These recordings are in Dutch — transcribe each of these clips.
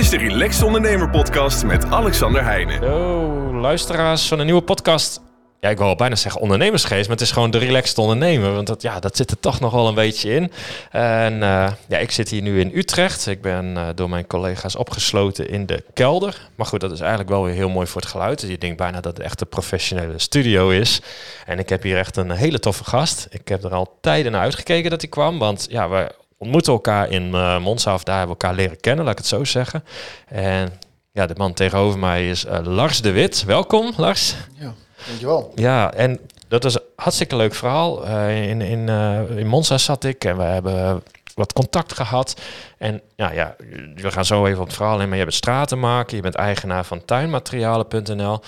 is de Relaxed Ondernemer Podcast met Alexander Heijnen. Yo, luisteraars van een nieuwe podcast. Ja, ik wil bijna zeggen ondernemersgeest, maar het is gewoon de relaxed ondernemer. Want dat, ja, dat zit er toch nog wel een beetje in. En uh, ja, ik zit hier nu in Utrecht. Ik ben uh, door mijn collega's opgesloten in de kelder. Maar goed, dat is eigenlijk wel weer heel mooi voor het geluid. Je denkt bijna dat het echt een professionele studio is. En ik heb hier echt een hele toffe gast. Ik heb er al tijden naar uitgekeken dat hij kwam. Want ja, we ontmoeten elkaar in uh, Monza, of daar hebben we elkaar leren kennen, laat ik het zo zeggen. En ja, de man tegenover mij is uh, Lars de Wit. Welkom, Lars. Ja, dankjewel. Ja, en dat is een hartstikke leuk verhaal. Uh, in, in, in Monza zat ik en we hebben wat contact gehad. En ja, ja, we gaan zo even op het verhaal in, maar je bent straten maken, je bent eigenaar van tuinmaterialen.nl.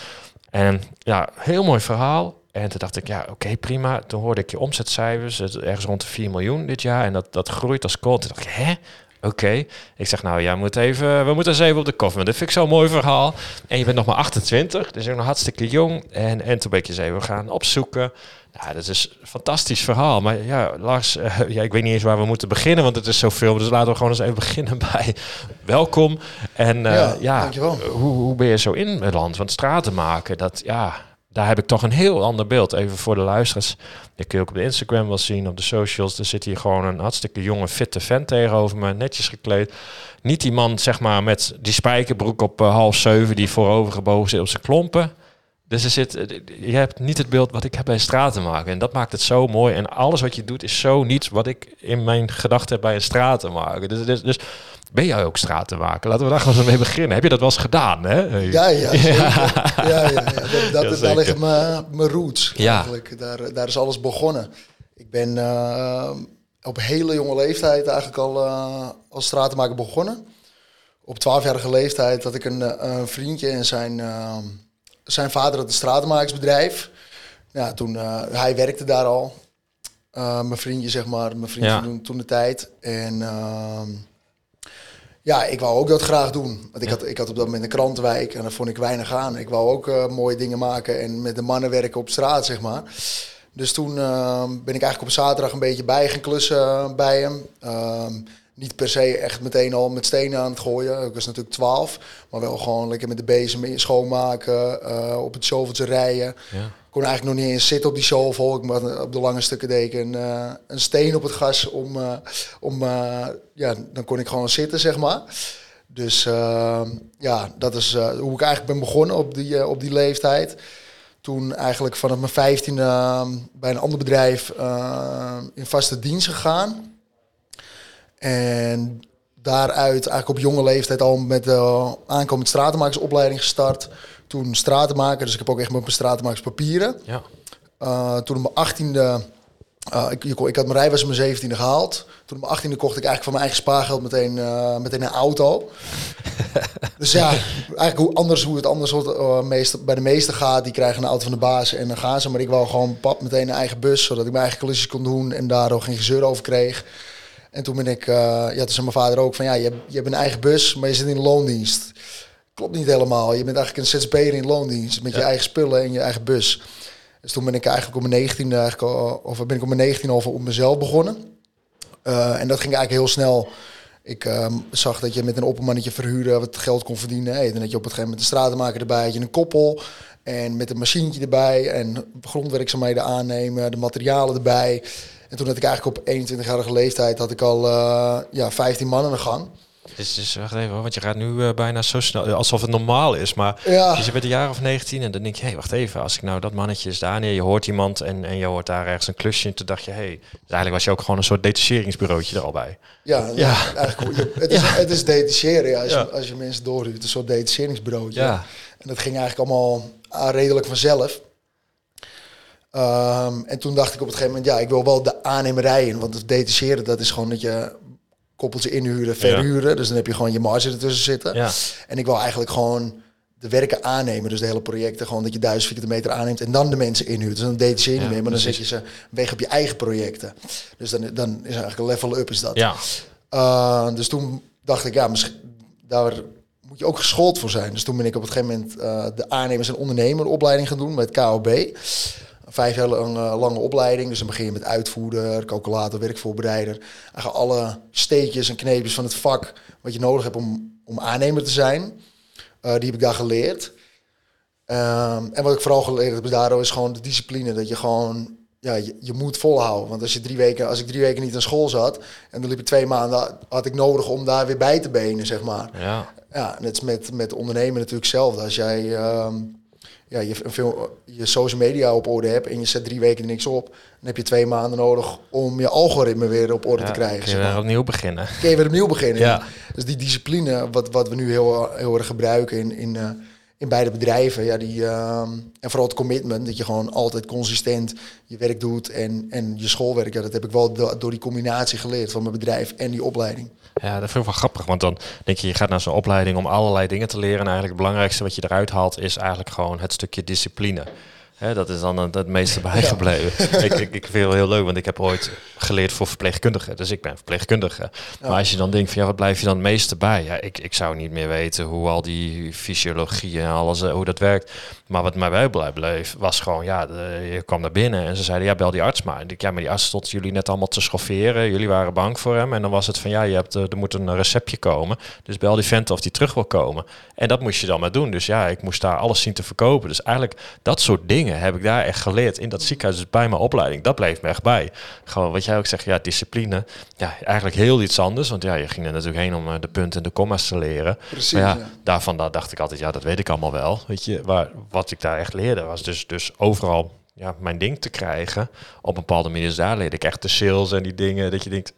En ja, heel mooi verhaal. En toen dacht ik, ja, oké, okay, prima. Toen hoorde ik je omzetcijfers, ergens rond de 4 miljoen dit jaar. En dat, dat groeit als kool. Toen dacht ik, hè? Oké. Okay. Ik zeg, nou, ja, moet even, we moeten eens even op de koffie. Dat vind ik zo'n mooi verhaal. En je bent nog maar 28, dus nog hartstikke jong. En, en toen ben ik je even gaan opzoeken. Nou, dat is een fantastisch verhaal. Maar ja, Lars, uh, ja, ik weet niet eens waar we moeten beginnen, want het is zoveel. Dus laten we gewoon eens even beginnen bij welkom. En uh, ja, ja hoe, hoe ben je zo in het land? Want straten maken, dat ja, daar heb ik toch een heel ander beeld. Even voor de luisteraars. Dat kun je ook op de Instagram wel zien, op de socials. Er zit hier gewoon een hartstikke jonge, fitte vent tegenover me, netjes gekleed. Niet die man, zeg maar, met die spijkerbroek op uh, half zeven, die voorovergebogen zit op zijn klompen. Dus er zit, je hebt niet het beeld wat ik heb bij straten maken. En dat maakt het zo mooi. En alles wat je doet is zo niet wat ik in mijn gedachten heb bij een straten maken. Dus, dus, dus ben jij ook stratenmaker? Laten we daar gewoon mee beginnen. Heb je dat wel eens gedaan? Hè? Ja, ja, zeker. ja, ja, ja. Dat, dat, daar liggen mijn roots ja. eigenlijk. Daar, daar is alles begonnen. Ik ben uh, op hele jonge leeftijd eigenlijk al uh, als stratenmaker begonnen. Op 12-jarige leeftijd had ik een, een vriendje en zijn, uh, zijn vader had een stratenmakersbedrijf. Ja, toen, hij werkte daar al. mijn vriendje, zeg maar. Mijn vriendje toen de tijd. En ehm, ja, ik wou ook dat graag doen. Want ik, had, ik had op dat moment een krantenwijk en daar vond ik weinig aan. Ik wou ook uh, mooie dingen maken en met de mannen werken op straat, zeg maar. Dus toen uh, ben ik eigenlijk op zaterdag een beetje bij gaan klussen bij hem. Uh, niet per se echt meteen al met stenen aan het gooien. Ik was natuurlijk 12, maar wel gewoon lekker met de bezem schoonmaken, uh, op het shoveltje rijden. Ja kon eigenlijk nog niet eens zitten op die shovel. Ik moet op de lange stukken deken een, uh, een steen op het gas om, uh, om uh, ja, dan kon ik gewoon zitten, zeg maar. Dus ja, dat is hoe ik eigenlijk ben begonnen op die, op die leeftijd. Toen eigenlijk vanaf mijn vijftiende bij een ander bedrijf in vaste dienst gegaan. En daaruit eigenlijk op jonge leeftijd al met de aankomend stratenmakersopleiding gestart toen stratenmaker. Dus ik heb ook echt mijn stratenmakerspapieren. Ja. Uh, toen op mijn achttiende... Uh, ik, ik had mijn rijbewijs op mijn 17e gehaald. Toen op mijn achttiende kocht ik eigenlijk van mijn eigen spaargeld meteen, uh, meteen een auto. dus ja, eigenlijk hoe anders hoe het anders uh, meest, bij de meesten gaat. Die krijgen een auto van de baas en dan gaan ze. Maar ik wou gewoon pap meteen een eigen bus, zodat ik mijn eigen klusjes kon doen en daar ook geen gezeur over kreeg. En toen ben ik, ja, toen zei mijn vader ook van ja, je hebt, je hebt een eigen bus, maar je zit in loondienst klopt niet helemaal. Je bent eigenlijk een ZZP'er in loondienst met je eigen spullen en je eigen bus. Dus toen ben ik eigenlijk op mijn 19e, eigenlijk al, of ben ik op mijn 19e over op mezelf begonnen. Uh, en dat ging eigenlijk heel snel. Ik um, zag dat je met een oppermannetje verhuren wat geld kon verdienen. Hey, dan had je op het gegeven moment een stratenmaker erbij, had je een koppel. En met een machientje erbij en grondwerkzaamheden aannemen, de materialen erbij. En toen had ik eigenlijk op 21-jarige leeftijd had ik al uh, ja, 15 man aan de gang. Dus, dus wacht even, want je gaat nu uh, bijna zo snel, alsof het normaal is. Maar ja. dus je bent een jaar of 19 en dan denk je, hé, hey, wacht even, als ik nou dat mannetje is daar neer, je hoort iemand en, en je hoort daar ergens een klusje. En toen dacht je, hé, hey, dus eigenlijk was je ook gewoon een soort detacheringsbureautje er al bij. Ja, ja. eigenlijk, het, is, het is detacheren, ja, als, je, als je mensen doorhuurt, een soort detacheringsbureautje. Ja. En dat ging eigenlijk allemaal redelijk vanzelf. Um, en toen dacht ik op het gegeven moment, ja, ik wil wel de aannemerij in. Want het detacheren, dat is gewoon dat je koppeltje inhuren, verhuren. Dus dan heb je gewoon je marge ertussen zitten. Ja. En ik wil eigenlijk gewoon de werken aannemen. Dus de hele projecten, gewoon dat je duizend vierkante meter aanneemt en dan de mensen inhuurt. Dus dan deed je niet meer, maar dan zet je ze weg op je eigen projecten. Dus dan, dan is eigenlijk een level up is dat. Ja. Uh, dus toen dacht ik, ja, misschien daar moet je ook geschoold voor zijn. Dus toen ben ik op het gegeven moment uh, de aannemers- en ondernemeropleiding gaan doen met KOB vijf jaar lang, uh, lange opleiding. Dus dan begin je met uitvoerder, calculator, werkvoorbereider. Eigenlijk alle steekjes en kneepjes van het vak wat je nodig hebt om, om aannemer te zijn. Uh, die heb ik daar geleerd. Um, en wat ik vooral geleerd heb daardoor is gewoon de discipline. Dat je gewoon, ja, je, je, moet volhouden. Want als je drie weken, als ik drie weken niet aan school zat en dan liep ik twee maanden, had ik nodig om daar weer bij te benen, zeg maar. Ja. Ja, net met, met ondernemen natuurlijk hetzelfde. Als jij um, ja, je, veel, je social media op orde hebt en je zet drie weken niks op, dan heb je twee maanden nodig om je algoritme weer op orde te krijgen. Kun je weer opnieuw beginnen. Kun je weer opnieuw beginnen. Ja. Dus die discipline, wat, wat we nu heel, heel erg gebruiken in, in, uh, in beide bedrijven, ja, die, uh, en vooral het commitment, dat je gewoon altijd consistent je werk doet en, en je schoolwerk, ja, dat heb ik wel door die combinatie geleerd van mijn bedrijf en die opleiding. Ja, dat vind ik wel grappig. Want dan denk je, je gaat naar zo'n opleiding om allerlei dingen te leren. En eigenlijk het belangrijkste wat je eruit haalt is eigenlijk gewoon het stukje discipline dat is dan het, meeste bijgebleven. ik, ik, ik vind het heel leuk, want ik heb ooit geleerd voor verpleegkundigen. Dus ik ben verpleegkundige. Maar als je dan denkt van ja, wat blijf je dan het meeste bij? Ja, ik, ik zou niet meer weten hoe al die fysiologie en alles, eh, hoe dat werkt. Maar wat mij bij bleef, was gewoon, ja, je kwam naar binnen en ze zeiden, ja, bel die arts maar. En ik, ja, maar die arts stond jullie net allemaal te schofferen. Jullie waren bang voor hem. En dan was het van, ja, je hebt, eh, er moet een receptje komen. Dus bel die vent of die terug wil komen. En dat moest je dan maar doen. Dus ja, ik moest daar alles zien te verkopen. Dus eigenlijk dat soort dingen heb ik daar echt geleerd in dat ziekenhuis, dus bij mijn opleiding. Dat bleef me echt bij. Gewoon wat jij ook zegt, ja, discipline. Ja, eigenlijk heel iets anders. Want ja, je ging er natuurlijk heen om eh, de punten en de commas te leren. Precies, maar ja, daarvan daar dacht ik altijd, ja, dat weet ik allemaal wel. Weet je, waar, wat ik daar echt leerde was dus, dus overal ja, mijn ding te krijgen. Op een bepaalde manier. Dus daar leerde ik echt de sales en die dingen. Dat je denkt,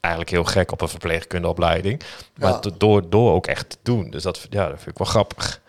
eigenlijk heel gek op een verpleegkundeopleiding. Maar ja. door, door ook echt te doen. Dus dat, ja, dat vind ik wel grappig.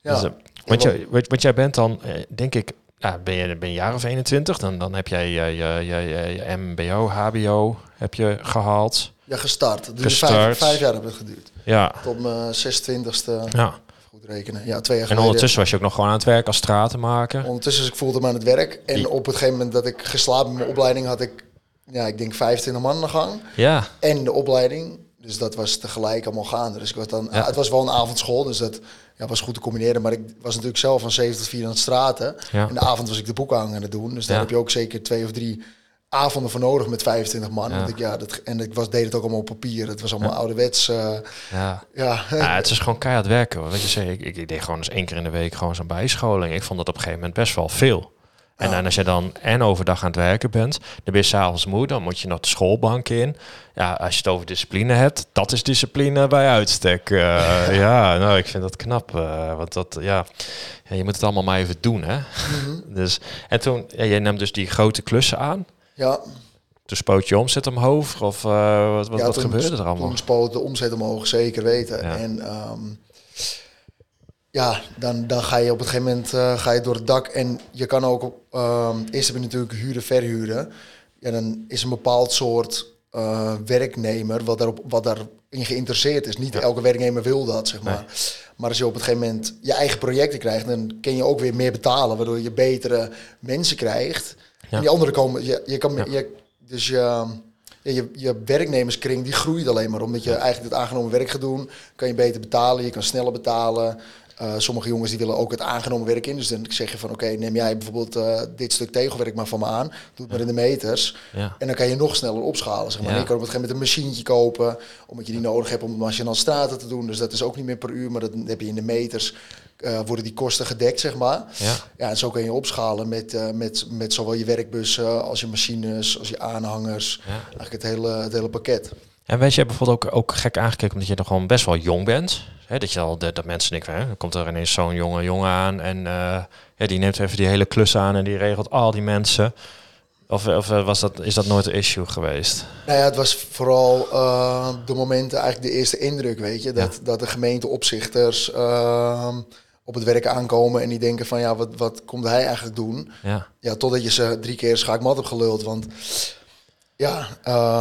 Ja. Dus, uh, want, jij, want jij bent dan, denk ik, ja, ben, je, ben je jaar of 21, dan, dan heb jij je, je, je, je MBO, HBO heb je gehaald. Ja, gestart. Dus Vijf, vijf jaar hebben het geduurd. Ja. Tot mijn 26e. Ja. Goed rekenen. Ja, twee jaar En ondertussen was je ook nog gewoon aan het werk als stratenmaker? Ondertussen ik voelde me aan het werk. En op het gegeven moment dat ik geslapen met mijn opleiding had ik, ja, ik denk 25 man aan de gang. Ja. En de opleiding. Dus dat was tegelijk allemaal gaande. Dus ik was dan, ja. het was wel een avondschool, dus dat ja, was goed te combineren. Maar ik was natuurlijk zelf van 7 tot 4 aan het straten. Ja. In de avond was ik de boekhangen aan het doen. Dus daar heb je ook zeker twee of drie avonden voor nodig met 25 man. Ja. Ik, ja, dat, en ik was, deed het ook allemaal op papier. Het was allemaal ouderwets. Uh, ja. Ja. ja, het is gewoon keihard werken. Hoor. Weet je, zeg, ik, ik, deed gewoon eens één keer in de week gewoon zo'n bijscholing. Ik vond dat op een gegeven moment best wel veel. En dan als je dan en overdag aan het werken bent, dan ben je s'avonds moe, dan moet je nog de schoolbank in. Ja, als je het over discipline hebt, dat is discipline bij uitstek. Uh, ja, nou, ik vind dat knap. Uh, want dat, ja, ja, je moet het allemaal maar even doen, hè. Mm dus, en toen, ja, jij neemt dus die grote klussen aan. Ja. Toen spoot je omzet omhoog? Of uh, wat, wat, ja, wat gebeurde er allemaal? Toen spoot de omzet omhoog, zeker weten. Ja. En um, ja, dan, dan ga je op een gegeven moment uh, ga je door het dak. En je kan ook, uh, eerst heb je natuurlijk huren, verhuren. Ja, dan is een bepaald soort uh, werknemer wat, daarop, wat daarin geïnteresseerd is. Niet elke werknemer wil dat, zeg maar. Maar als je op een gegeven moment je eigen projecten krijgt, dan kun je ook weer meer betalen, waardoor je betere mensen krijgt. En die anderen komen, je, je kan, je, dus je, je, je werknemerskring die groeit alleen maar omdat je eigenlijk het aangenomen werk gaat doen. Kan je beter betalen, je kan sneller betalen. Uh, sommige jongens die willen ook het aangenomen werk in. Dus dan zeg je van oké, neem jij bijvoorbeeld uh, dit stuk tegelwerk maar van me aan. Doe het maar in de meters. Ja. En dan kan je nog sneller opschalen. Zeg maar. Ja. je kan op het gegeven moment een machientje kopen. Omdat je die nodig hebt om machinaal straten te doen. Dus dat is ook niet meer per uur. Maar dat heb je in de meters. Uh, worden die kosten gedekt, zeg maar. Ja. ja en zo kan je opschalen met, met, met zowel je werkbussen als je machines, als je aanhangers. Ja. Eigenlijk het hele, het hele pakket. En weet je bijvoorbeeld ook, ook gek aangekeken omdat je nog gewoon best wel jong bent. Hè, dat je al de, dat mensen denken, hè, dan komt er ineens zo'n jonge jongen aan en uh, ja, die neemt even die hele klus aan en die regelt al die mensen. Of, of was dat, is dat nooit een issue geweest? Nou ja, het was vooral uh, de momenten, eigenlijk de eerste indruk, weet je. Dat, ja. dat de gemeenteopzichters uh, op het werk aankomen en die denken van ja, wat, wat komt hij eigenlijk doen? Ja. ja totdat je ze drie keer schaakmat hebt geluld. Want ja,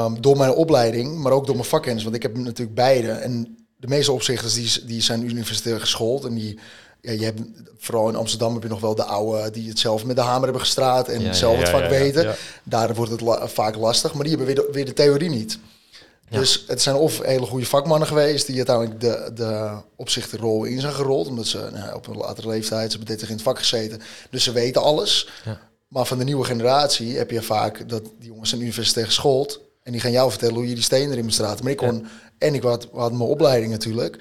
um, door mijn opleiding, maar ook door mijn vakkennis, want ik heb natuurlijk beide. En de meeste opzichters die, die zijn universitair geschoold en die ja, je hebt vooral in Amsterdam heb je nog wel de oude die het zelf met de hamer hebben gestraat en ja, zelf het vak weten. Daar wordt het la vaak lastig, maar die hebben weer de, weer de theorie niet. Dus het zijn of hele goede vakmannen geweest die uiteindelijk de, de opzichterrol in zijn gerold, omdat ze nou, op een latere leeftijd ze hebben in het vak gezeten, dus ze weten alles. Maar van de nieuwe generatie heb je vaak dat die jongens zijn universitair geschoold en die gaan jou vertellen hoe je die steen erin moet straten. Maar ik kon en ik had, had mijn opleiding natuurlijk.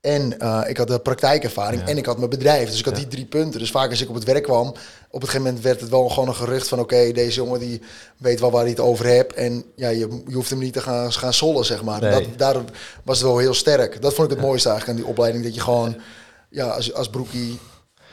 En uh, ik had de praktijkervaring en ik had mijn bedrijf. Dus ik had die drie punten. Dus vaak als ik op het werk kwam, op een gegeven moment werd het wel gewoon een gerucht van... oké, deze jongen die weet wel waar hij het over hebt. En ja, je, je hoeft hem niet te gaan, gaan sollen, zeg maar. Dat, daar was het wel heel sterk. Dat vond ik het mooiste eigenlijk aan die opleiding. Dat je gewoon, ja, als, als broekie,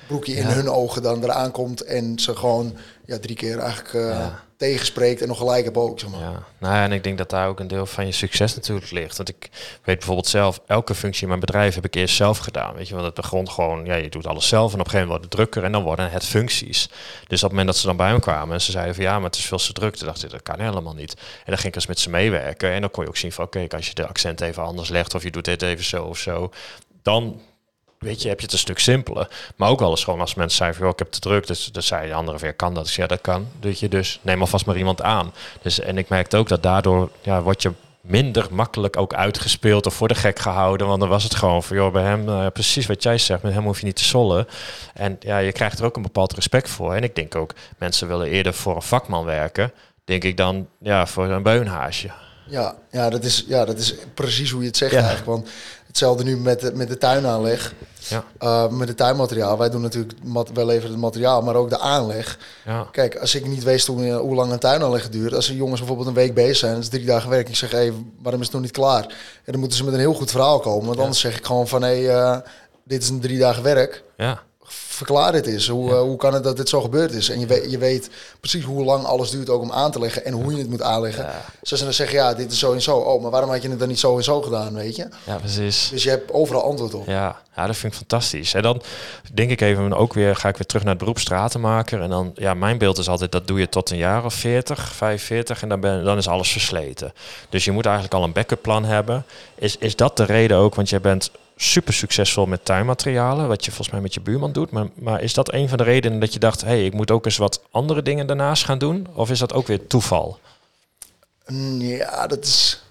broekie in hun ogen dan eraan komt... en ze gewoon ja, drie keer eigenlijk... Uh, tegenspreekt en nog gelijk heb ook. Zeg maar. Ja, nou ja, en ik denk dat daar ook een deel van je succes natuurlijk ligt. Want ik weet bijvoorbeeld zelf, elke functie in mijn bedrijf heb ik eerst zelf gedaan. Weet je, want het begon gewoon, ja, je doet alles zelf en op een gegeven moment wordt het drukker en dan worden het functies. Dus op het moment dat ze dan bij me kwamen en ze zeiden van ja, maar het is veel te druk, toen dacht ik, dat kan helemaal niet. En dan ging ik eens met ze meewerken en dan kon je ook zien van oké, als je de accent even anders legt of je doet dit even zo of zo, dan weet je, heb je het een stuk simpeler. Maar ook wel eens gewoon als mensen zeiden, ik heb te druk. Dus dan zei de andere weer, kan dat? Dus ja, dat kan. Weet je, dus neem alvast maar iemand aan. Dus, en ik merkte ook dat daardoor ja, word je minder makkelijk ook uitgespeeld of voor de gek gehouden. Want dan was het gewoon van, joh, bij hem, uh, precies wat jij zegt, met hem hoef je niet te sollen. En ja, je krijgt er ook een bepaald respect voor. En ik denk ook, mensen willen eerder voor een vakman werken, denk ik dan, ja, voor een beunhaasje. Ja, ja, dat is, ja, dat is precies hoe je het zegt ja. eigenlijk. Want hetzelfde nu met, de, met de tuinaanleg. Ja. Uh, met het tuinmateriaal. Wij doen natuurlijk wel even het materiaal, maar ook de aanleg. Ja. Kijk, als ik niet weet hoe, hoe lang een tuinaanleg duurt. Als er jongens bijvoorbeeld een week bezig zijn, dat is drie dagen werk. Ik zeg, hé, hey, waarom is het nog niet klaar? En dan moeten ze met een heel goed verhaal komen. Want anders zeg ik gewoon van, hé, hey, uh, dit is een drie dagen werk. Ja verklaar dit is. Hoe, uh, hoe kan het dat dit zo gebeurd is? En je weet, je weet precies hoe lang alles duurt ook om aan te leggen en hoe je het moet aanleggen. Ja. Zoals ze dan zeggen, ja, dit is zo en zo. Oh, maar waarom had je het dan niet zo en zo gedaan, weet je? Ja, precies. Dus je hebt overal antwoord op. Ja, ja dat vind ik fantastisch. En dan denk ik even ook weer, ga ik weer terug naar het beroep stratenmaker. En dan, ja, mijn beeld is altijd, dat doe je tot een jaar of 40, 45 en dan, ben, dan is alles versleten. Dus je moet eigenlijk al een backup plan hebben. Is, is dat de reden ook, want jij bent super succesvol met tuinmaterialen, wat je volgens mij met je buurman doet. Maar, maar is dat een van de redenen dat je dacht, hé, hey, ik moet ook eens wat andere dingen daarnaast gaan doen? Of is dat ook weer toeval? Mm, ja, dat is,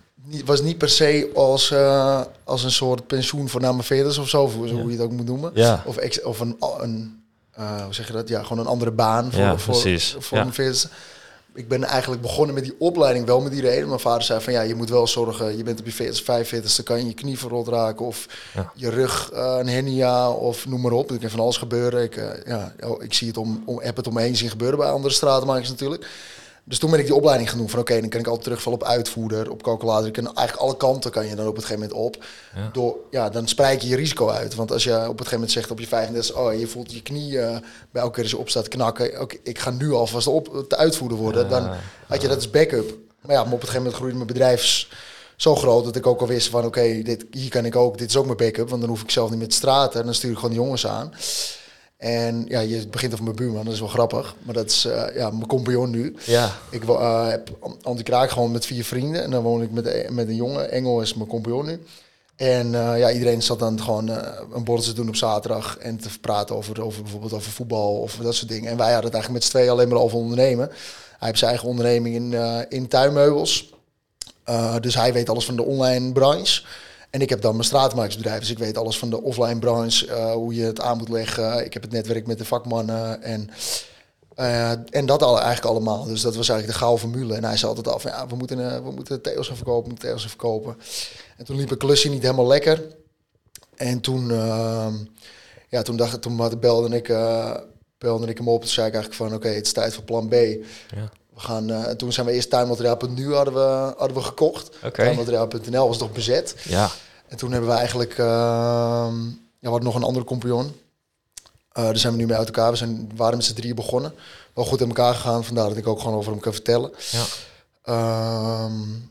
was niet per se als, uh, als een soort pensioen voor na mijn veders of zo, hoe je het ook moet noemen. Ja. Of, ex, of een, een uh, hoe zeg je dat? Ja, gewoon een andere baan voor, ja, voor, voor, voor mijn veders ik ben eigenlijk begonnen met die opleiding wel met die reden. Mijn vader zei van ja, je moet wel zorgen, je bent op je 40, 45ste, kan je je knie verrot raken of je rug uh, een hernia of noem maar op. Er kan van alles gebeuren. Ik, uh, ja, oh, ik zie het om, om, heb het om me heen zien gebeuren bij andere stratenmakers natuurlijk. Dus toen ben ik die opleiding gaan doen van oké, dan kan ik altijd terugvallen op uitvoerder, op calculator. Ik kan eigenlijk alle kanten kan je dan op het gegeven moment op. Ja. Door, ja, dan spreid je je risico uit. Want als je op het gegeven moment zegt op je 35, oh je voelt je knie uh, bij elke keer als je opstaat knakken. Oké, ik ga nu alvast op te uitvoeren worden. Dan had je dat als backup. Maar ja, maar op het gegeven moment groeide mijn bedrijf zo groot dat ik ook al wist van oké, dit hier kan ik ook, dit is ook mijn backup. Want dan hoef ik zelf niet met straten. En dan stuur ik gewoon de jongens aan. En ja, je begint over mijn buurman, dat is wel grappig. Maar dat is uh, ja, mijn compagnon nu. Ja. Ik uh, heb anti-kraak gewoon met vier vrienden. En dan woon ik met, met een jongen. Engel is mijn compagnon nu. En uh, ja, iedereen zat dan gewoon een borrel te doen op zaterdag. En te praten over, over bijvoorbeeld over voetbal of dat soort dingen. En wij hadden het eigenlijk met z'n tweeën alleen maar over ondernemen. Hij heeft zijn eigen onderneming in, in tuinmeubels. dus hij weet alles van de online branche. En ik heb dan mijn straatmarktbedrijf, dus ik weet alles van de offline branche, uh, hoe je het aan moet leggen. Ik heb het netwerk met de vakmannen en, uh, en dat al, eigenlijk allemaal. Dus dat was eigenlijk de gouden formule. En hij zei altijd al van, ja, we moeten, uh, we moeten Theos gaan verkopen, moeten Theos verkopen. En toen liep een klusje niet helemaal lekker. En toen, ehm, ja, toen, dacht, toen belde ik, belde ik hem op en zei ik eigenlijk van, oké, het is tijd voor plan B. Ja. We gaan, uh, toen zijn we eerst tuinmateriaal.nu hadden we, hadden we gekocht. Okay. Tuinmateriaal.nl was nog bezet. Ja. En toen hebben we eigenlijk, uh, ja, wat nog een andere compagnon. Uh, daar zijn we nu mee uit elkaar. We zijn, waren met z'n drieën begonnen. Wel goed in elkaar gegaan, vandaar dat ik ook gewoon over hem kan vertellen. Ja. Um,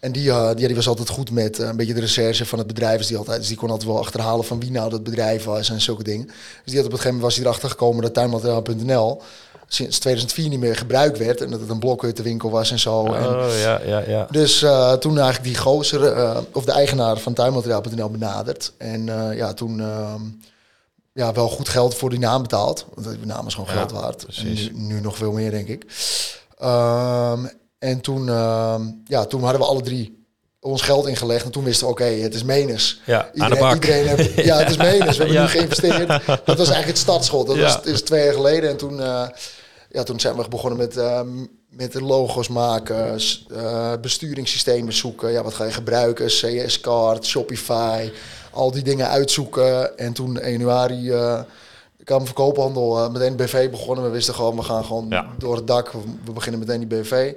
en die, uh, die, die, was altijd goed met uh, een beetje de recherche van het bedrijf. Dus die, altijd, dus die kon altijd wel achterhalen van wie nou dat bedrijf was en zulke dingen. Dus die had op het gegeven moment was hij erachter gekomen dat tuinmateriaal.nl sinds 2004 niet meer gebruikt werd. En dat het een blokhuttenwinkel was en zo. Oh, en ja, ja, ja. Dus uh, toen eigenlijk die gozer, uh, of de eigenaar van tuinmateriaal.nl benaderd. En uh, ja, toen uh, ja, wel goed geld voor die naam betaald. Want die naam is gewoon geld waard. En nu, nu, nog veel meer, denk ik. Um, en toen, ehm, ja, toen hadden we alle drie ons geld ingelegd. En toen wisten we, oké, het is Menes. Ja, iedereen, iedereen heeft, ja, het is Menes. We hebben nu geïnvesteerd. Dat was eigenlijk het startschot. Dat was, is twee jaar geleden. En toen ja, toen zijn we begonnen met, uh, met de logo's maken, uh, besturingssystemen zoeken. Ja, wat ga je gebruiken? CS-card, Shopify, al die dingen uitzoeken. En toen januari uh, kwam verkoophandel meteen BV begonnen. We wisten gewoon, we gaan gewoon door het dak. We, beginnen meteen die BV.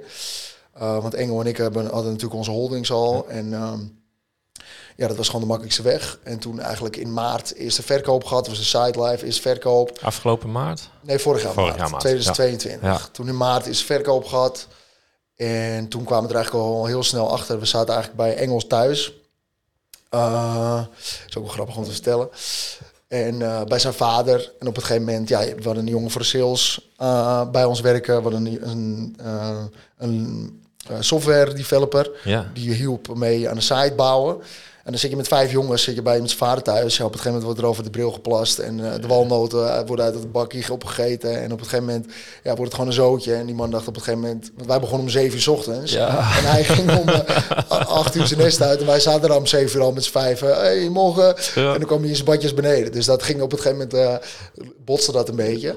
want Engel en ik hebben, hadden natuurlijk onze holdings al. En ehm, ja, dat was gewoon de makkelijkste weg. En toen eigenlijk in maart eerste verkoop gehad. was de site live, is verkoop. Afgelopen maart? Nee, vorig jaar, vorig maart, jaar 2022. Toen in maart is verkoop gehad. En toen kwamen we er eigenlijk al heel snel achter. We zaten eigenlijk bij Engels thuis. Uh, is ook wel grappig om te vertellen. En uh, bij zijn vader. En op een gegeven moment, ja, we hadden een jongen voor de sales uh, bij ons werken. We hadden een, een, een software developer. Ja. Die hielp mee aan de site bouwen. En dan zit je met vijf jongens, zit je bij met vader thuis. Ja, op een gegeven moment wordt er over de bril geplast. En uh, de walnoten eh, worden uit het bakje opgegeten. En op een gegeven moment ja, wordt het gewoon een zootje. En die man dacht op een gegeven moment... Want wij begonnen om zeven uur ochtends. Ja. En hij ging om uh, acht uur zijn nest uit. En wij zaten er om zeven uur al met z'n vijf. hey, morgen. En dan kwam hij in zijn badjes beneden. Dus dat ging op een gegeven moment... botste dat een beetje.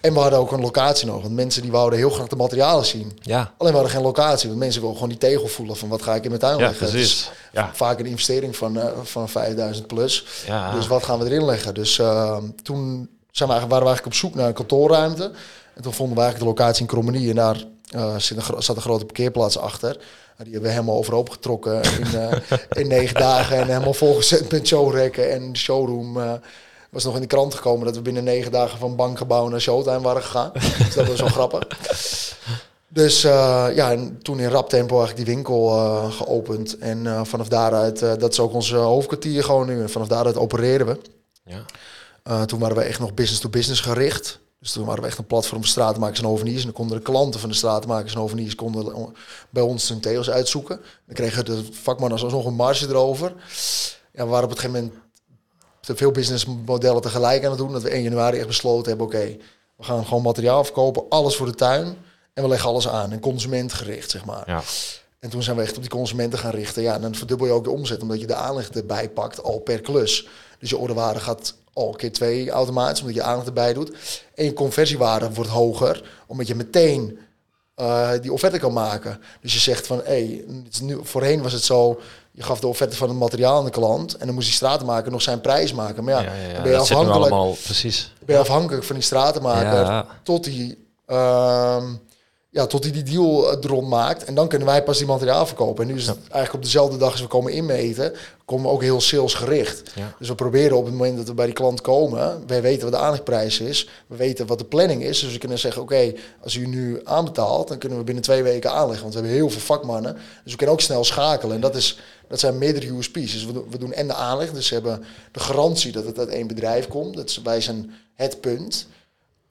En we hadden ook een locatie nog. Want mensen die wouden heel graag de materialen zien. Ja. Alleen we hadden geen locatie. Want mensen willen gewoon die tegel voelen van wat ga ik in mijn tuin leggen. Precies. ja. Vaak een investering van, uh, van 5000 plus. Ja. Dus wat gaan we erin leggen? Dus uh, toen zijn we eigenlijk, waren we eigenlijk op zoek naar een kantoorruimte. En toen vonden we eigenlijk de locatie in Krommenie. En daar uh, zat, een, zat een grote parkeerplaats achter. Die hebben we helemaal overhoop getrokken in, in negen dagen. En helemaal volgezet met showrekken en showroom was nog in de krant gekomen dat we binnen negen dagen van bankgebouw naar Showtime waren gegaan. dus dat was wel grappig. Dus uh, ja, en toen in rap tempo eigenlijk die winkel uh, geopend. En uh, vanaf daaruit, dat is ook ons hoofdkwartier gewoon nu. En vanaf daaruit opereren we. Ja. toen waren we echt nog business to business gericht. Dus toen waren we echt een platform voor stratenmakers en hoveniers. En dan konden de klanten van de stratenmakers en hoveniers konden bij ons hun theos uitzoeken. Dan kregen de vakmannen alsnog een marge erover. Ja, we waren op het gegeven moment veel businessmodellen tegelijk aan het doen. Dat we 1 januari echt besloten hebben, oké, we gaan gewoon materiaal verkopen, alles voor de tuin. En we leggen alles aan en consumentgericht, zeg maar. Ja. En toen zijn we echt op die consumenten gaan richten. Ja, dan verdubbel je ook de omzet, omdat je de aanleg erbij pakt, al per klus. Dus je orderwaarde gaat al keer twee automatisch, omdat je aanleg erbij doet. En je conversiewaarde wordt hoger, omdat je meteen uh, die offerte kan maken. Dus je zegt van, hé, hey, voorheen was het zo, je gaf de offerte van het materiaal aan de klant en dan moest die stratenmaker nog zijn prijs maken. Maar ja, ja, ja ben je afhankelijk, allemaal, precies. Ben je afhankelijk van die stratenmaker tot die uh, ja, tot hij die deal eh, rond maakt. En dan kunnen wij pas die materiaal verkopen. En nu is het eigenlijk op dezelfde dag als we komen inmeten, komen we ook heel salesgericht. Ja. Dus we proberen op het moment dat we bij die klant komen, wij weten wat de aanlegprijs is, we weten wat de planning is. Dus we kunnen zeggen, oké, als u nu aanbetaalt, dan kunnen we binnen twee weken aanleggen. Want we hebben heel veel vakmannen. Dus we kunnen ook snel schakelen. En dat, is, dat zijn meerdere USP's. Dus we, we doen en de aanleg. Dus ze hebben de garantie dat het uit één bedrijf komt. Dat is, wij zijn het punt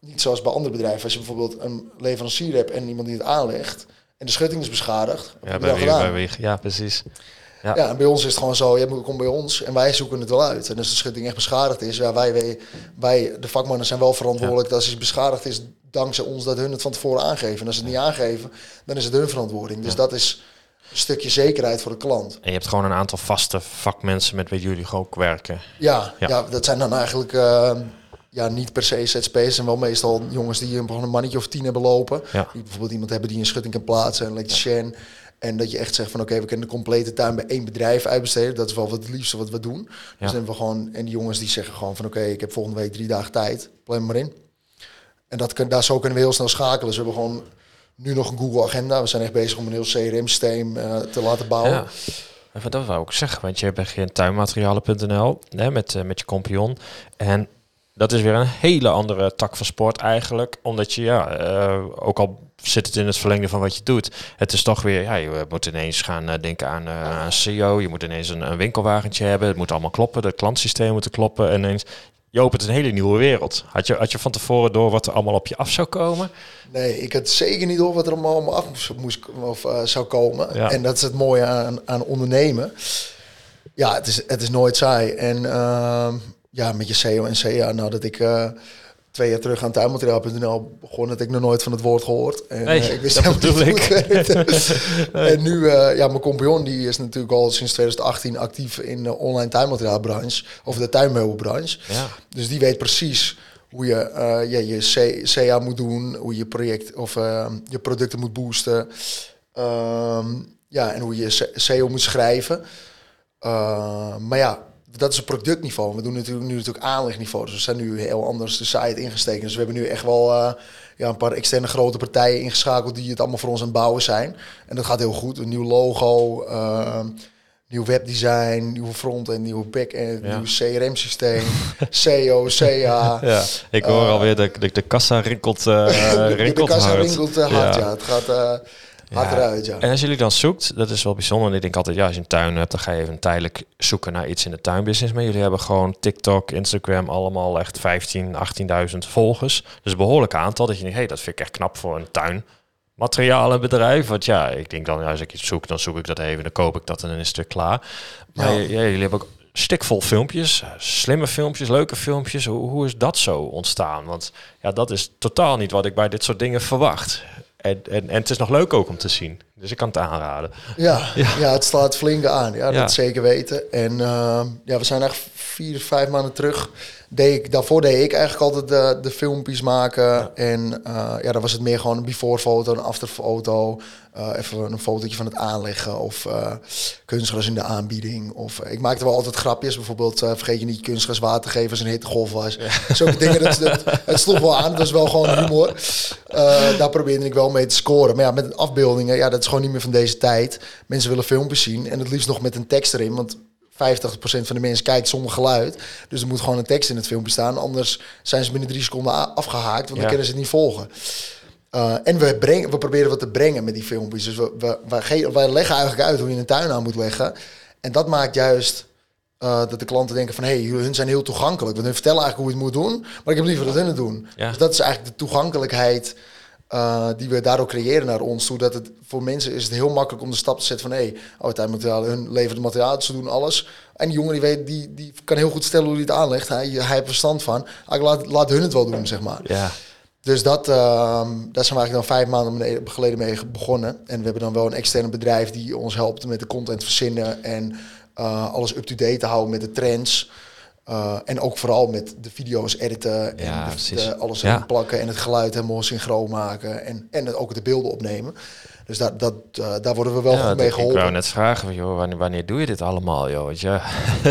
niet zoals bij andere bedrijven. Als je bijvoorbeeld een leverancier hebt en iemand die het aanlegt en de schutting is beschadigd. Ja, bij wie, bij ja, precies. Ja. ja, en bij ons is het gewoon zo, je komt bij ons en wij zoeken het wel uit. En als de schutting echt beschadigd is, ja, wij, wij, wij de vakmannen zijn wel verantwoordelijk dat als iets beschadigd is, dankzij ons dat hun het van tevoren aangeven. En als ze het niet aangeven, dan is het hun verantwoording. Dus dat is een stukje zekerheid voor de klant. En je hebt gewoon een aantal vaste vakmensen met wie jullie ook werken. Ja, ja. dat zijn dan eigenlijk... Uh, ja, niet per se ZSP's. En wel meestal jongens die een, een mannetje of tien hebben lopen. Ja. Die bijvoorbeeld iemand hebben die een schutting kan plaatsen. En elektricien. En dat je echt zegt van oké, we kunnen de complete tuin bij één bedrijf uitbesteden. Dat is wel wat het liefste wat we doen. Dus dan hebben we gewoon, en die jongens die zeggen gewoon van oké, ik heb volgende week drie dagen tijd. Plan maar in. En dat kun, daar zo kunnen we heel snel schakelen. Dus we hebben gewoon nu nog een Google agenda. We zijn echt bezig om een heel CRM-systeem uh, te laten bouwen. Ja. Even dat wou ik zeggen, want je hebt geen tuinmaterialen.nl met, uh, met je compagnon. En dat is weer een hele andere tak van sport eigenlijk. Omdat je, ja, uh, ook al zit het in het verlengde van wat je doet. Het is toch weer, ja, je moet ineens gaan uh, denken aan, uh, aan CEO. Je moet ineens een, een, winkelwagentje hebben. Het moet allemaal kloppen. De klantsysteem moeten kloppen. En ineens, je opent een hele nieuwe wereld. Had je, had je van tevoren door wat er allemaal op je af zou komen? Nee, ik had zeker niet door wat er allemaal af moest, of, zou komen. Ja. En dat is het mooie aan, aan ondernemen. Ja, het is, het is nooit saai. En ehm, ja, met je SEO en CA, nadat ik uh, twee jaar terug aan tuinmateriaal.nl begon, had ik nog nooit van het woord gehoord. En nee, uh, ik wist helemaal niet En nu, uh, ja, mijn compagnon die is natuurlijk al sinds 2018 actief in de online tuinmateriaalbranche, of de tuinmeubelbranche. Ja. Dus die weet precies hoe je ja, je CA moet doen, hoe je project of je producten moet boosten. Um, ja, en hoe je SEO moet schrijven. maar ja, dat is het productniveau. We doen natuurlijk nu natuurlijk aanlegniveau. Dus we zijn nu heel anders de site ingesteken. Dus we hebben nu echt wel uh, ja, een paar externe grote partijen ingeschakeld die het allemaal voor ons aan het bouwen zijn. En dat gaat heel goed. Een nieuw logo, uh, nieuw webdesign, nieuwe front en nieuwe back-end, nieuw CRM-systeem, SEO, CA. Ja, ik hoor uh, alweer de, de, de kassa rinkelt, rinkelt de, de kassa hard. rinkelt hard, ja. ja. Het gaat hard eruit, ja. En als jullie dan zoekt, dat is wel bijzonder. Ik denk altijd, ja, als je een tuin hebt, dan ga je even tijdelijk zoeken naar iets in de tuinbusiness. Maar jullie hebben gewoon TikTok, Instagram, allemaal echt 15, 18.000 volgers. Dus een behoorlijk aantal. Dat je denkt, hé, hey, dat vind ik echt knap voor een tuin materialenbedrijf. Want ja, ik denk dan, als ik iets zoek, dan zoek ik dat even, dan koop ik dat en dan is het stuk klaar. Maar ja. ja jullie hebben ook stikvol filmpjes, slimme filmpjes, leuke filmpjes. Hoe, hoe is dat zo ontstaan? Want ja, dat is totaal niet wat ik bij dit soort dingen verwacht. En, en, en het is nog leuk ook om te zien. Dus ik kan het aanraden. Ja, ja. ja het slaat flink aan. Ja, dat zeker weten. En uh, ja, we zijn echt vier, vijf maanden terug deed ik, daarvoor deed ik eigenlijk altijd de, de filmpjes maken. En uh, ja, dan was het meer gewoon een before foto, een after foto. Uh, even een fotootje van het aanleggen of uh, kunstgras in de aanbieding. Of ik maakte wel altijd grapjes. Bijvoorbeeld vergeet je niet kunstgras water geven als een hittegolf was. Ja. Zulke dingen, dat, dat, het sloeg wel aan. Dat was wel gewoon humor. daar probeerde ik wel mee te scoren. Maar ja, met afbeeldingen, ja, dat is gewoon niet meer van deze tijd. Mensen willen filmpjes zien en het liefst nog met een tekst erin. Want 50% van de mensen kijkt zonder geluid. Dus er moet gewoon een tekst in het filmpje staan. Anders zijn ze binnen drie seconden afgehaakt, want dan kunnen ze het niet volgen. Uh, en we, brengen, we proberen wat te brengen met die filmpjes. Dus we, we, wij, wij leggen eigenlijk uit hoe je een tuin aan moet leggen. En dat maakt juist uh, dat de klanten denken van... hé, hey, hun zijn heel toegankelijk. Want hun vertellen eigenlijk hoe je het moet doen. Maar ik heb liever dat hun het doen. Ja. Dus dat is eigenlijk de toegankelijkheid... Uh, die we daardoor creëren naar ons toe. Dat het voor mensen is het heel makkelijk om de stap te zetten van hé, hey, oh, hun leveren de materiaal, ze doen alles. En die jongen die weet, die, die kan heel goed stellen hoe hij het aanlegt. Hij, hij heeft verstand van. Ik laat, laat hun het wel doen, zeg maar. Ja. Dus dat, uh, daar zijn we eigenlijk dan vijf maanden geleden mee begonnen. En we hebben dan wel een externe bedrijf die ons helpt met de content verzinnen en uh, alles up-to-date te houden met de trends. Uh, en ook vooral met de video's editen en ja, de, de, alles ja. plakken en het geluid helemaal synchroon maken en, en het, ook de beelden opnemen. Dus daar, dat, uh, daar worden we wel ja, goed mee geholpen. Ik wou net vragen, joh, wanneer, wanneer doe je dit allemaal? Joh? Want ja,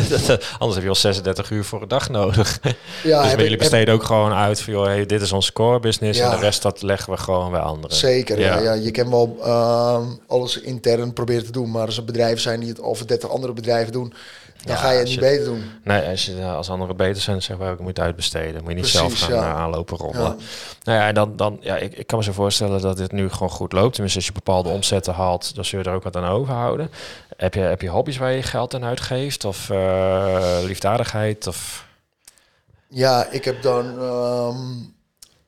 anders heb je al 36 uur voor een dag nodig. Ja, dus jullie besteden ook gewoon uit van, joh, hey, dit is ons core business en de rest dat leggen we gewoon bij anderen. Zeker, ja. ja, je kan wel uh, alles intern proberen te doen, maar als er bedrijven zijn die het over 30 andere bedrijven doen, dan ga je het niet beter doen. Nee, als, je, als anderen beter zijn, zeggen wij ook, moet uitbesteden. Moet je niet Precies, zelf gaan ja. aanlopen rommelen. Nou ja, dan, dan ja, ik, ik kan me zo voorstellen dat dit nu gewoon goed loopt. Tenminste, als je bepaalde omzetten haalt, dan zul je er ook wat aan overhouden. Heb je, heb je hobby's waar je geld aan uitgeeft? Of uh, liefdadigheid? Of... Ja, ik heb dan um,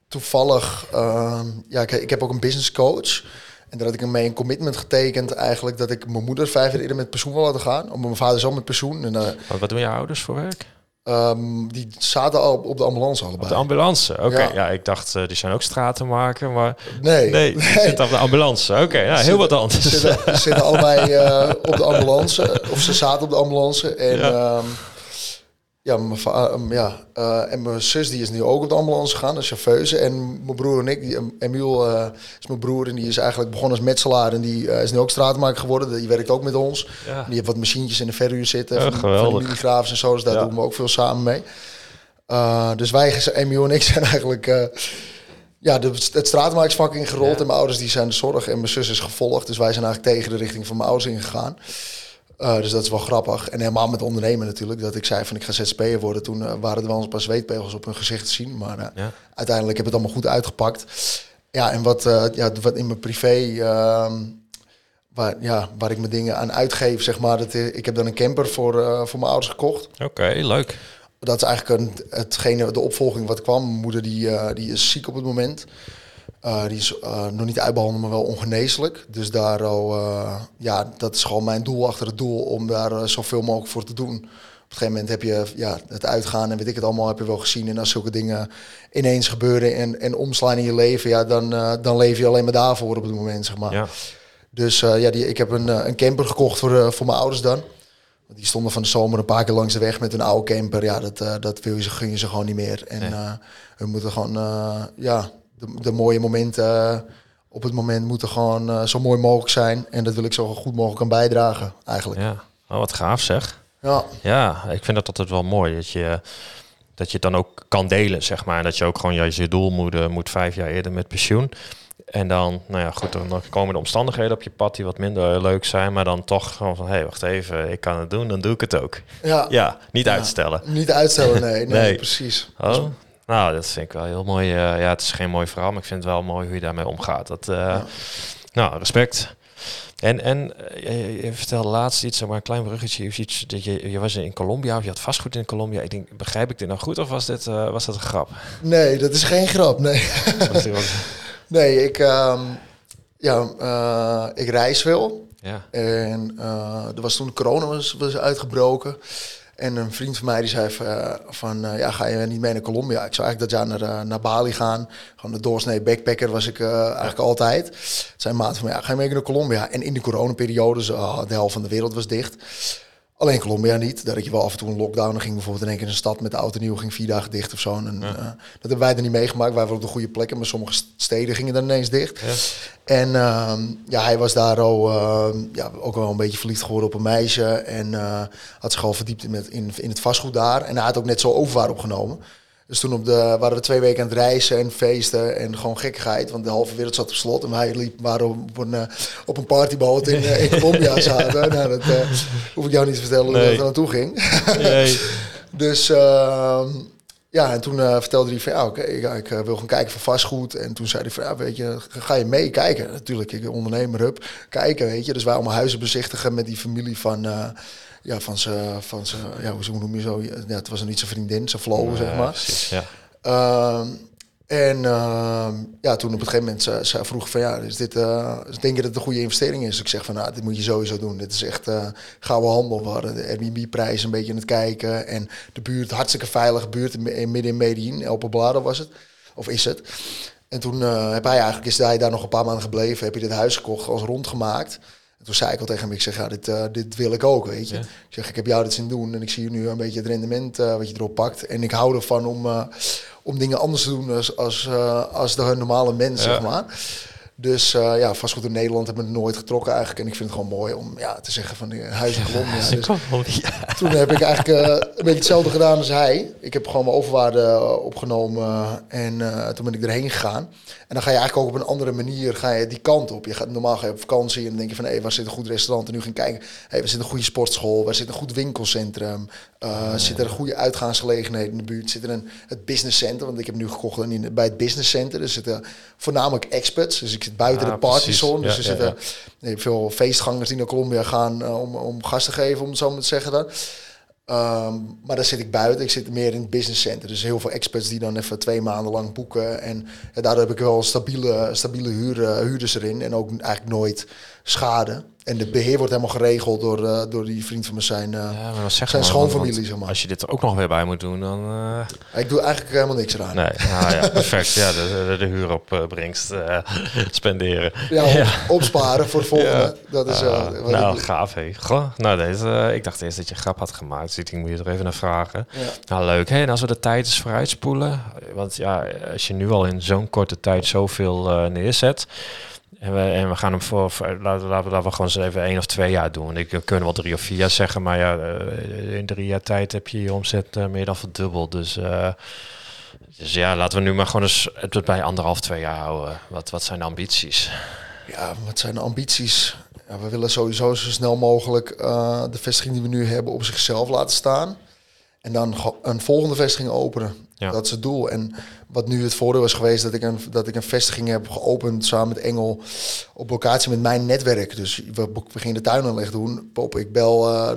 toevallig... Um, ja, ik, ik heb ook een business coach... En daar had ik ermee een commitment getekend eigenlijk dat ik mijn moeder vijf jaar eerder met pensioen wil laten gaan. Om mijn vader zo met pensioen. En, uh, wat doen je ouders voor werk? Um, die zaten al op de ambulance allebei. Op de ambulance, oké. Ja. ja. ik dacht, uh, die zijn ook straten maken, maar... Nee. Nee, nee. zitten op de ambulance. Oké, okay, ja, heel wat anders. Ze zitten, zitten allebei uh, op de ambulance, of ze zaten op de ambulance. En ja. Um, ja, mijn uh, ja uh, en mijn zus die is nu ook op de ambulance gegaan, als chauffeuse. En mijn broer en ik, die, Emiel uh, is mijn broer en die is eigenlijk begonnen als metselaar. En die is nu ook straatmaker geworden. Die werkt ook met ons. Ja. Die heeft wat machientjes in de verhuur zitten. Ja, van, van die en zo, dus daar ja. doen we ook veel samen mee. dus wij, Emiel en ik zijn eigenlijk... ja, de, het straatmakersvak ingerold. En mijn ouders die zijn de zorg en mijn zus is gevolgd. Dus wij zijn eigenlijk tegen de richting van mijn ouders ingegaan. Uh, dus dat is wel grappig. En helemaal met ondernemen natuurlijk. Dat ik zei van ik ga ZZP'er worden. Toen uh, waren er wel eens een paar zweetpegels op hun gezicht te zien. Maar uh, ja. uiteindelijk heb het allemaal goed uitgepakt. Ja, en wat, ja, wat in mijn privé... Ehm, waar, ja, waar ik mijn dingen aan uitgeef, zeg maar. Dat, ik heb dan een camper voor, voor mijn ouders gekocht. Oké, leuk. Dat is eigenlijk een, hetgene, de opvolging wat kwam. Mijn moeder die, die is ziek op het moment. Uh, die is uh, nog niet uitbehandeld, maar wel ongeneeslijk. Dus daar uh, ja, dat is gewoon mijn doel achter het doel om daar zoveel mogelijk voor te doen. Op een gegeven moment heb je ja, het uitgaan en weet ik het allemaal, heb je wel gezien. En als zulke dingen ineens gebeuren en, en omslaan in je leven, ja, dan, dan leef je alleen maar daarvoor op het moment, zeg maar. Ja. Dus ja, die, ik heb een, een camper gekocht voor, voor mijn ouders dan. Die stonden van de zomer een paar keer langs de weg met een oude camper. Ja, dat, dat wil je, gun je ze gewoon niet meer. En nee. hun moeten gewoon, ja, de, de mooie momenten uh, op het moment moeten gewoon uh, zo mooi mogelijk zijn. En dat wil ik zo goed mogelijk aan bijdragen, eigenlijk. Ja, oh, wat gaaf zeg. Ja. ja, ik vind dat altijd wel mooi. Dat je, dat je het dan ook kan delen, zeg maar. En dat je ook gewoon juist je doel moet, moet vijf jaar eerder met pensioen. En dan, nou ja, goed, dan komen de omstandigheden op je pad die wat minder leuk zijn, maar dan toch gewoon van, hé, hey, wacht even, ik kan het doen, dan doe ik het ook. Ja, ja niet uitstellen. Niet uitstellen, nee, nee, precies. Oh, nou, dat vind ik wel heel mooi. Uh, ja, het is geen mooi verhaal, maar ik vind het wel mooi hoe je daarmee omgaat. Dat, uh, Nou, respect. En, en uh, je, vertelde laatst iets, maar een klein bruggetje, iets dat je, je was in Colombia of je had vastgoed in Colombia. Ik denk, begrijp ik dit nou goed of was dit was dat een grap? Nee, dat is geen grap, nee. Nee, ik, uh, ja, uh, ik reis veel. Ja. En uh, er was toen corona was, was uitgebroken. En een vriend van mij die zei van, uh, ja, ga je niet mee naar Colombia? Ik zou eigenlijk dat jaar naar, naar Bali gaan. Gewoon de doorsnee backpacker was ik eigenlijk altijd. Zijn maat van ja, ga je mee naar Colombia? En in de coronaperiode, zo, de helft van de wereld was dicht. Alleen Colombia niet. Dat je wel af en toe een lockdown. Dan ging bijvoorbeeld in één keer een stad met de auto nieuw ging vier dagen dicht of zo. En, uh, dat hebben wij er niet meegemaakt. Wij waren op de goede plekken, maar sommige steden gingen dan ineens dicht. Ja. En uh, ja, hij was daar al, uh, ja, ook wel een beetje verliefd geworden op een meisje. En uh, had zich al verdiept in, in, in het vastgoed daar. En hij had ook net zo overwaar opgenomen. Dus toen op de, waren we twee weken aan het reizen en feesten en gewoon gekkigheid. Want de halve wereld zat op slot en wij liep, waren op een, eh, op een partyboot in, uh, in Colombia zaten. nou, dat uh, hoef ik jou niet te vertellen hoe dat er naartoe ging. Nee. dus ehm, ja, en toen vertelde hij van ja, oké, ik, ik wil gaan kijken voor vastgoed. En toen zei hij van ja, weet je, ga je mee kijken? Natuurlijk, ik ondernemer, up, kijken, weet je. Dus wij allemaal huizen bezichtigen met die familie van ja, van zijn, van zijn, ja, hoe noem je zo? Ja, het was niet zijn vriendin, zijn flow, zeg maar. Precies, ja. Uh, en uh, ja, toen op een gegeven moment ze, ze vroeg van ja, is dit, uh, denk je dat het een goede investering is? Ik zeg van nou, dit moet je sowieso doen. Dit is echt uh, gouden handel. We hadden de Airbnb-prijs een beetje aan het kijken. En de buurt, hartstikke veilige buurt, midden in Medellin, El Poblado was het. Of is het. En toen heb hij eigenlijk, is hij daar nog een paar maanden gebleven, heb je dit huis gekocht, als rondgemaakt toen zei ik al tegen hem, ik zeg, ja, dit, uh, dit wil ik ook, weet je. Ik zeg, ik heb jou dit zien doen en ik zie nu een beetje het rendement uh, wat je erop pakt. En ik hou ervan om, uh, om dingen anders te doen als, als, als de normale mens, zeg maar. Dus uh, ja, vastgoed in Nederland hebben we nooit getrokken eigenlijk. En ik vind het gewoon mooi om ja, te zeggen van huis in Colombia. Dus toen heb ik eigenlijk uh, een beetje hetzelfde gedaan als hij. Ik heb gewoon mijn overwaarde opgenomen en toen ben ik erheen gegaan. En dan ga je eigenlijk ook op een andere manier ga je die kant op. Je gaat, normaal ga je op vakantie en dan denk je van... hé, hey, waar zit een goed restaurant? En nu gaan kijken, hé, hey, waar zit een goede sportschool? Waar zit een goed winkelcentrum? Uh, Zit er een goede uitgaansgelegenheid in de buurt? Zit er een, het business center? Want ik heb nu gekocht in, bij het business center. Er zitten voornamelijk experts. Dus ik zit buiten de partyzone. Dus er zitten veel feestgangers die naar Colombia gaan uh, om, om gas te geven, om het zo maar te zeggen dan. Um, maar daar zit ik buiten. Ik zit meer in het business center. Dus heel veel experts die dan even twee maanden lang boeken. En ja, daardoor heb ik wel stabiele, stabiele huur, huurders erin. En ook eigenlijk nooit schade. En de beheer wordt helemaal geregeld door, uh, door die vriend van me zijn, uh, ja, zijn schoonfamilie. Zeg maar. Als je dit er ook nog weer bij moet doen, dan... Uh... Ik doe eigenlijk helemaal niks eraan. Nee, nou, ja, perfect. Ja, de, de, de huur opbrengst spenderen. Ja, op, ja, opsparen voor het volgende. Dat is, nou, ik... gaaf. Hé. Goh, nou, deze, ik dacht eerst dat je grap had gemaakt. Dus ik moet je er even naar vragen. Nou, leuk. Hey, en als we de tijd eens vooruitspoelen. Want ja, als je nu al in zo'n korte tijd zoveel neerzet... En we, en we gaan hem voor, laten, laten, laten we gewoon eens even één of twee jaar doen. Ik we kunnen wel drie of vier jaar zeggen, maar ja, eh, in drie jaar tijd heb je je omzet uh, meer dan verdubbeld. Dus, uh, dus ja, laten we nu maar gewoon eens het bij anderhalf, twee jaar houden. Wat, wat zijn de ambities? Ja, wat zijn de ambities? Ja, we willen sowieso zo snel mogelijk de vestiging die we nu hebben op zichzelf laten staan. En dan een volgende vestiging openen. Ja. Dat is het doel. En wat nu het voordeel is geweest dat ik een, dat ik een vestiging heb geopend samen met Engel op locatie met mijn netwerk. Dus we, we gingen de tuinaanleg doen. Pop, ik bel uh,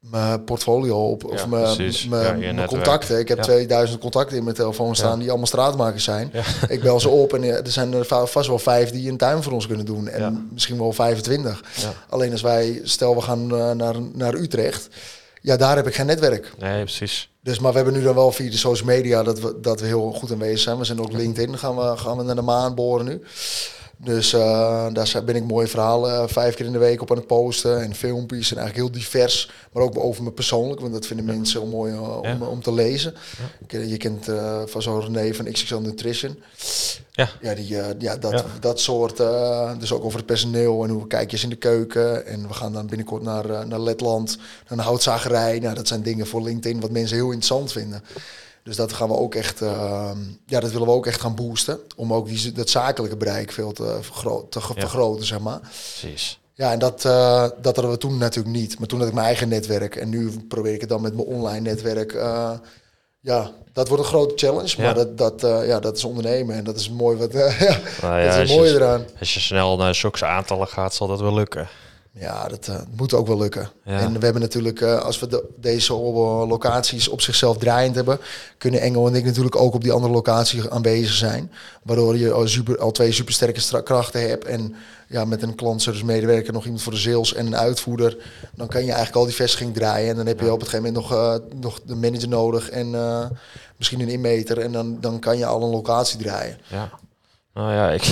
mijn portfolio op of mijn, mijn, contacten. Ik heb 2000 contacten in mijn telefoon staan die allemaal straatmakers zijn. Ik bel ze op en er zijn er vast wel vijf die een tuin voor ons kunnen doen. En misschien wel 25. Alleen als wij, stel we gaan uh, naar, naar Utrecht ja, daar heb ik geen netwerk. Nee, precies. Dus, maar we hebben nu dan wel via de social media dat we, dat we heel goed aanwezig zijn. We zijn ook LinkedIn, gaan we, gaan we naar de maan boren nu. Dus uh, daar ben ik mooie verhalen vijf keer in de week op aan het posten. En filmpjes en eigenlijk heel divers. Maar ook over me persoonlijk, want dat vinden mensen heel mooi om, om te lezen. Je kent van zo'n René van XXL Nutrition. Ja, ja, die, ja, dat, dat soort. dus ook over het personeel en hoe kijk je in de keuken. En we gaan dan binnenkort naar, naar Letland, naar een houtzagerij. Nou, dat zijn dingen voor LinkedIn wat mensen heel interessant vinden. Dus dat gaan we ook echt, uh, ja, dat willen we ook echt gaan boosten. Om ook die, dat zakelijke bereik veel te, vergroot, te vergroten, zeg maar. Precies. Ja, en dat, uh, dat hadden we toen natuurlijk niet. Maar toen had ik mijn eigen netwerk. En nu probeer ik het dan met mijn online netwerk. Uh, ja, dat wordt een grote challenge. Maar dat, dat, uh, ja, dat is ondernemen. En dat is mooi wat. nou ja, dat is mooi eraan. Als je snel naar zulke aantallen gaat, zal dat wel lukken. Ja, dat uh, moet ook wel lukken. En we hebben natuurlijk, uh, als we de, deze locaties op zichzelf draaiend hebben, kunnen Engel en ik natuurlijk ook op die andere locatie aanwezig zijn. Waardoor je al, super, al twee supersterke krachten hebt. En ja, met een klantservice medewerker, nog iemand voor de sales en een uitvoerder. Dan kan je eigenlijk al die vestiging draaien. En dan heb je op het gegeven moment nog, uh, nog de manager nodig en misschien een inmeter. En dan, dan kan je al een locatie draaien. Ja. Nou ja, ik,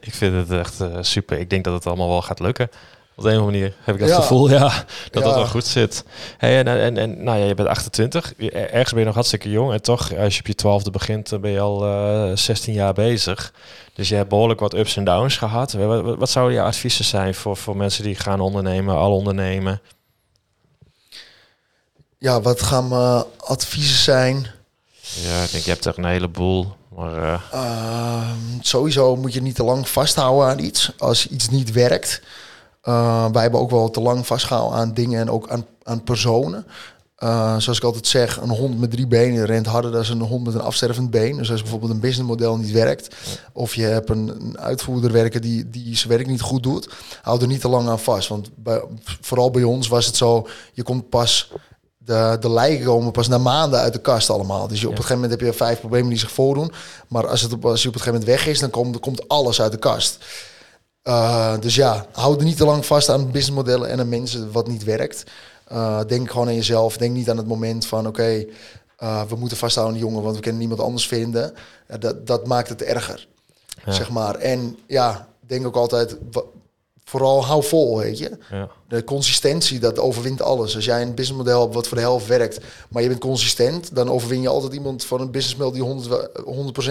ik vind het echt super. Ik denk dat het allemaal wel gaat lukken. Op de een of andere manier heb ik dat gevoel, ja, dat ja. dat wel goed zit. Hey, en, en, en nou ja, je bent 28, ergens ben je nog hartstikke jong. En toch, als je op je twaalfde begint, dan ben je al uh, eh, 16 jaar bezig. Dus je hebt behoorlijk wat ups en downs gehad. Wat, wat zouden je adviezen zijn voor, voor mensen die gaan ondernemen, al ondernemen? Ja, wat gaan mijn adviezen zijn? Ja, ik denk, je hebt er een heleboel. Maar, uh... uh, sowieso moet je niet te lang vasthouden aan iets. Als iets niet werkt, uh, wij hebben ook wel te lang vastgehouden aan dingen en ook aan, aan personen. Uh, zoals ik altijd zeg, een hond met drie benen rent harder dan een hond met een afstervend been. Dus als bijvoorbeeld een businessmodel niet werkt, of je hebt een, een, uitvoerder werken die, die zijn werk niet goed doet, hou er niet te lang aan vast. Want bij, vooral bij ons was het zo, je komt pas de, de lijken komen pas na maanden uit de kast allemaal. Dus je, op een gegeven moment heb je vijf problemen die zich voordoen. Maar als, het op, als je op een gegeven moment weg is, dan komt, komt alles uit de kast. Uh, dus ja, hou er niet te lang vast aan businessmodellen en aan mensen wat niet werkt. Uh, denk gewoon aan jezelf. Denk niet aan het moment van oké, okay, uh, we moeten vasthouden aan die jongen, want we kunnen niemand anders vinden. dat, dat maakt het erger. Ja. Zeg maar. En ja, denk ook altijd, vooral hou vol, weet je. Ja. De consistentie, dat overwint alles. Als jij een businessmodel hebt wat voor de helft werkt, maar je bent consistent, dan overwin je altijd iemand van een businessmodel die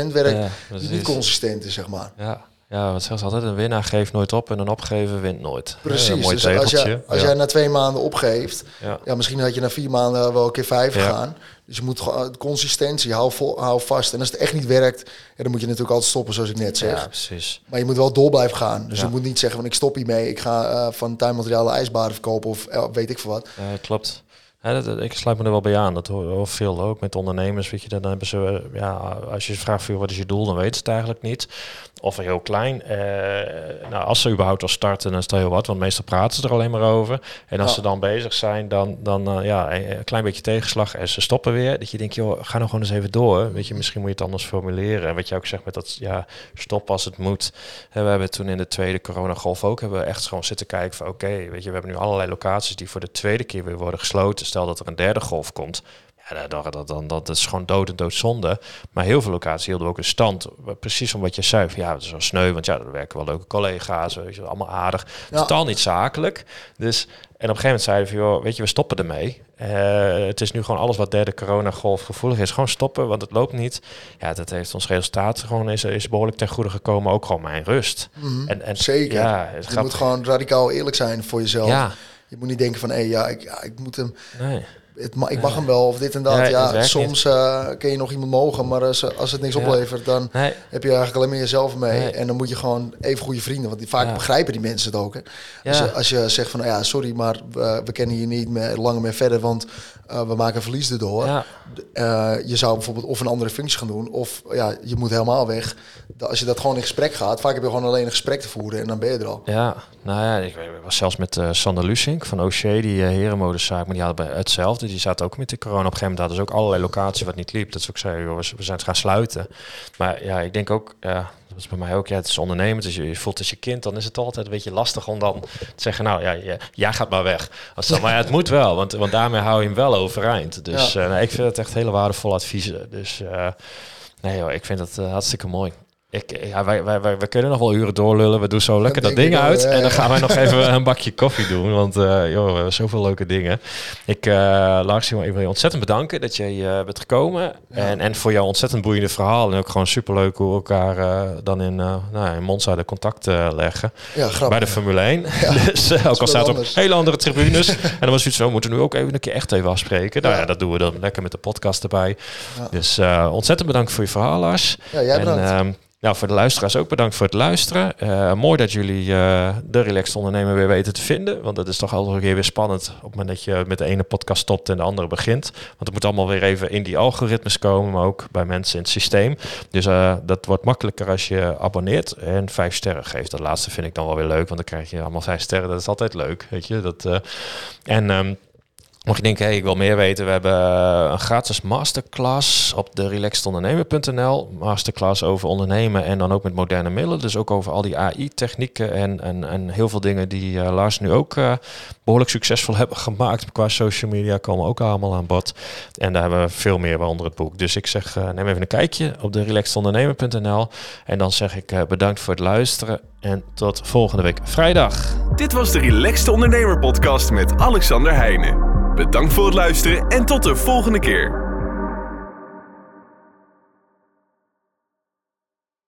100%, 100% werkt, ja, die niet consistent is, zeg maar. Ja. Ja, wat zeggen ze altijd? Een winnaar geeft nooit op en een opgeven wint nooit. Precies. mooi dus als, je, als jij na twee maanden opgeeft, ja. misschien had je na vier maanden wel een keer vijf gaan. Dus je moet gewoon consistentie, hou, vol, hou vast. En als het echt niet werkt, dan moet je natuurlijk altijd stoppen, zoals ik net zeg. Ja, precies. Maar je moet wel door blijven gaan. Dus je moet niet zeggen van ik stop hiermee, ik ga uh, van tuinmaterialen ijsbaren verkopen of uh, weet ik veel wat. Ja, klopt. Ja, dat, ik sluit me er wel bij aan. Dat hoor, veel ook met ondernemers. Weet je, dan hebben ze, ja, als je vraagt voor wat is je doel, dan weten ze het eigenlijk niet. Of heel klein. Uh, nou, als ze überhaupt al starten, dan is het heel wat. Want meestal praten ze er alleen maar over. En als ze dan bezig zijn, dan, dan uh, ja, een klein beetje tegenslag en ze stoppen weer. Dat je denkt, joh, ga nou gewoon eens even door. Weet je, misschien moet je het anders formuleren. En wat je ook zegt met dat, ja, stop als het moet. En we hebben toen in de tweede coronagolf ook, hebben we echt gewoon zitten kijken van, oké, weet je, we hebben nu allerlei locaties die voor de tweede keer weer worden gesloten stel dat er een derde golf komt, ja, dat, dat, dan, dat is gewoon dood en doodzonde. Maar heel veel locaties hielden ook een stand. Precies om wat je zei. Ja, het is wel sneu, want ja, er werken wel leuke collega's. Weet je, allemaal aardig. Ja. Totaal niet zakelijk. Dus, en op een gegeven moment zeiden we, joh, weet je, we stoppen ermee. Uh, het is nu gewoon alles wat derde coronagolf gevoelig is. Gewoon stoppen, want het loopt niet. Ja, dat heeft ons resultaat gewoon is, is behoorlijk ten goede gekomen. Ook gewoon mijn rust. Mm en, en, Zeker. Ja, het je moet gewoon radicaal eerlijk zijn voor jezelf. Ja. Je moet niet denken van, hé, ja, ik, ik moet hem... Nee. Het ma ik mag hem wel of dit en dat. Ja, soms uh, kun je nog iemand mogen, maar als, als het niks oplevert, dan heb je eigenlijk alleen maar jezelf mee. En dan moet je gewoon even goede vrienden, want die, vaak begrijpen die mensen het ook. Hè. Als, je, als je zegt van, nou ja, sorry, maar we, we kennen je niet meer, langer meer verder, want uh, we maken verlies erdoor. Uh, je zou bijvoorbeeld of een andere functie gaan doen, of ja, je moet helemaal weg. Als je dat gewoon in gesprek gaat, vaak heb je gewoon alleen een gesprek te voeren en dan ben je er al. Ja, nou ja, ik was zelfs met Sander Lusink van O'Shea, die herenmodezaak, maar die hadden bij hetzelfde. Die zaten ook met de corona. Op een gegeven moment hadden ze ook allerlei locaties wat niet liep. Dat ze ook zei, joh, we zijn het gaan sluiten. Maar ja, ik denk ook, ja, dat is bij mij ook. Ja, het is ondernemen. Dus je, je voelt als je kind, dan is het altijd een beetje lastig om dan te zeggen, nou ja, jij gaat maar weg. Als dan, maar ja, het moet wel, want, want daarmee hou je hem wel overeind. Dus ja. uh, ik vind het echt hele waardevolle adviezen. Dus uh, nee joh, ik vind het uh, hartstikke mooi. Ik, ja, wij, wij, wij, wij, kunnen nog wel uren doorlullen. We doen zo lekker dat, ding uit. en dan gaan wij nog even een bakje koffie doen. Want uh, joh, we hebben zoveel leuke dingen. Ik, uh, Lars, ik wil je ontzettend bedanken dat je uh, bent gekomen. En, en voor jouw ontzettend boeiende verhaal. En ook gewoon superleuk hoe we elkaar dan in, nou, in Monza de contact leggen. Ja, grappig. Bij de Formule 1. dus ook al staat op hele andere tribunes. en dan was het zo, we moeten nu ook even een keer echt even afspreken. Nou ja, dat doen we dan lekker met de podcast erbij. Dus ontzettend bedankt voor je verhaal, Lars. Ja, jij bedankt. En, nou, voor de luisteraars ook bedankt voor het luisteren. Uh, mooi dat jullie uh, de Relaxed Ondernemer weer weten te vinden. Want dat is toch altijd weer weer spannend op het moment dat je met de ene podcast stopt en de andere begint. Want het moet allemaal weer even in die algoritmes komen, maar ook bij mensen in het systeem. Dus uh, dat wordt makkelijker als je abonneert en vijf sterren geeft. Dat laatste vind ik dan wel weer leuk, want dan krijg je allemaal vijf sterren. Dat is altijd leuk, weet je. Dat, en... Um, Mocht je denken, hey, ik wil meer weten, we hebben eh, een gratis masterclass op de relaxedondernemer.nl. Masterclass over ondernemen en dan ook met moderne middelen. Dus ook over al die AI-technieken en, en, en heel veel dingen die uh, Lars nu ook uh, behoorlijk succesvol hebben gemaakt qua social media. Komen ook allemaal aan bod. En daar hebben we veel meer onder het boek. Dus ik zeg, neem even een kijkje op de relaxedondernemer.nl. En dan zeg ik bedankt voor het luisteren en tot volgende week vrijdag. Dit was de Relaxed Ondernemer podcast met Alexander Heijnen. Bedankt voor het luisteren en tot de volgende keer.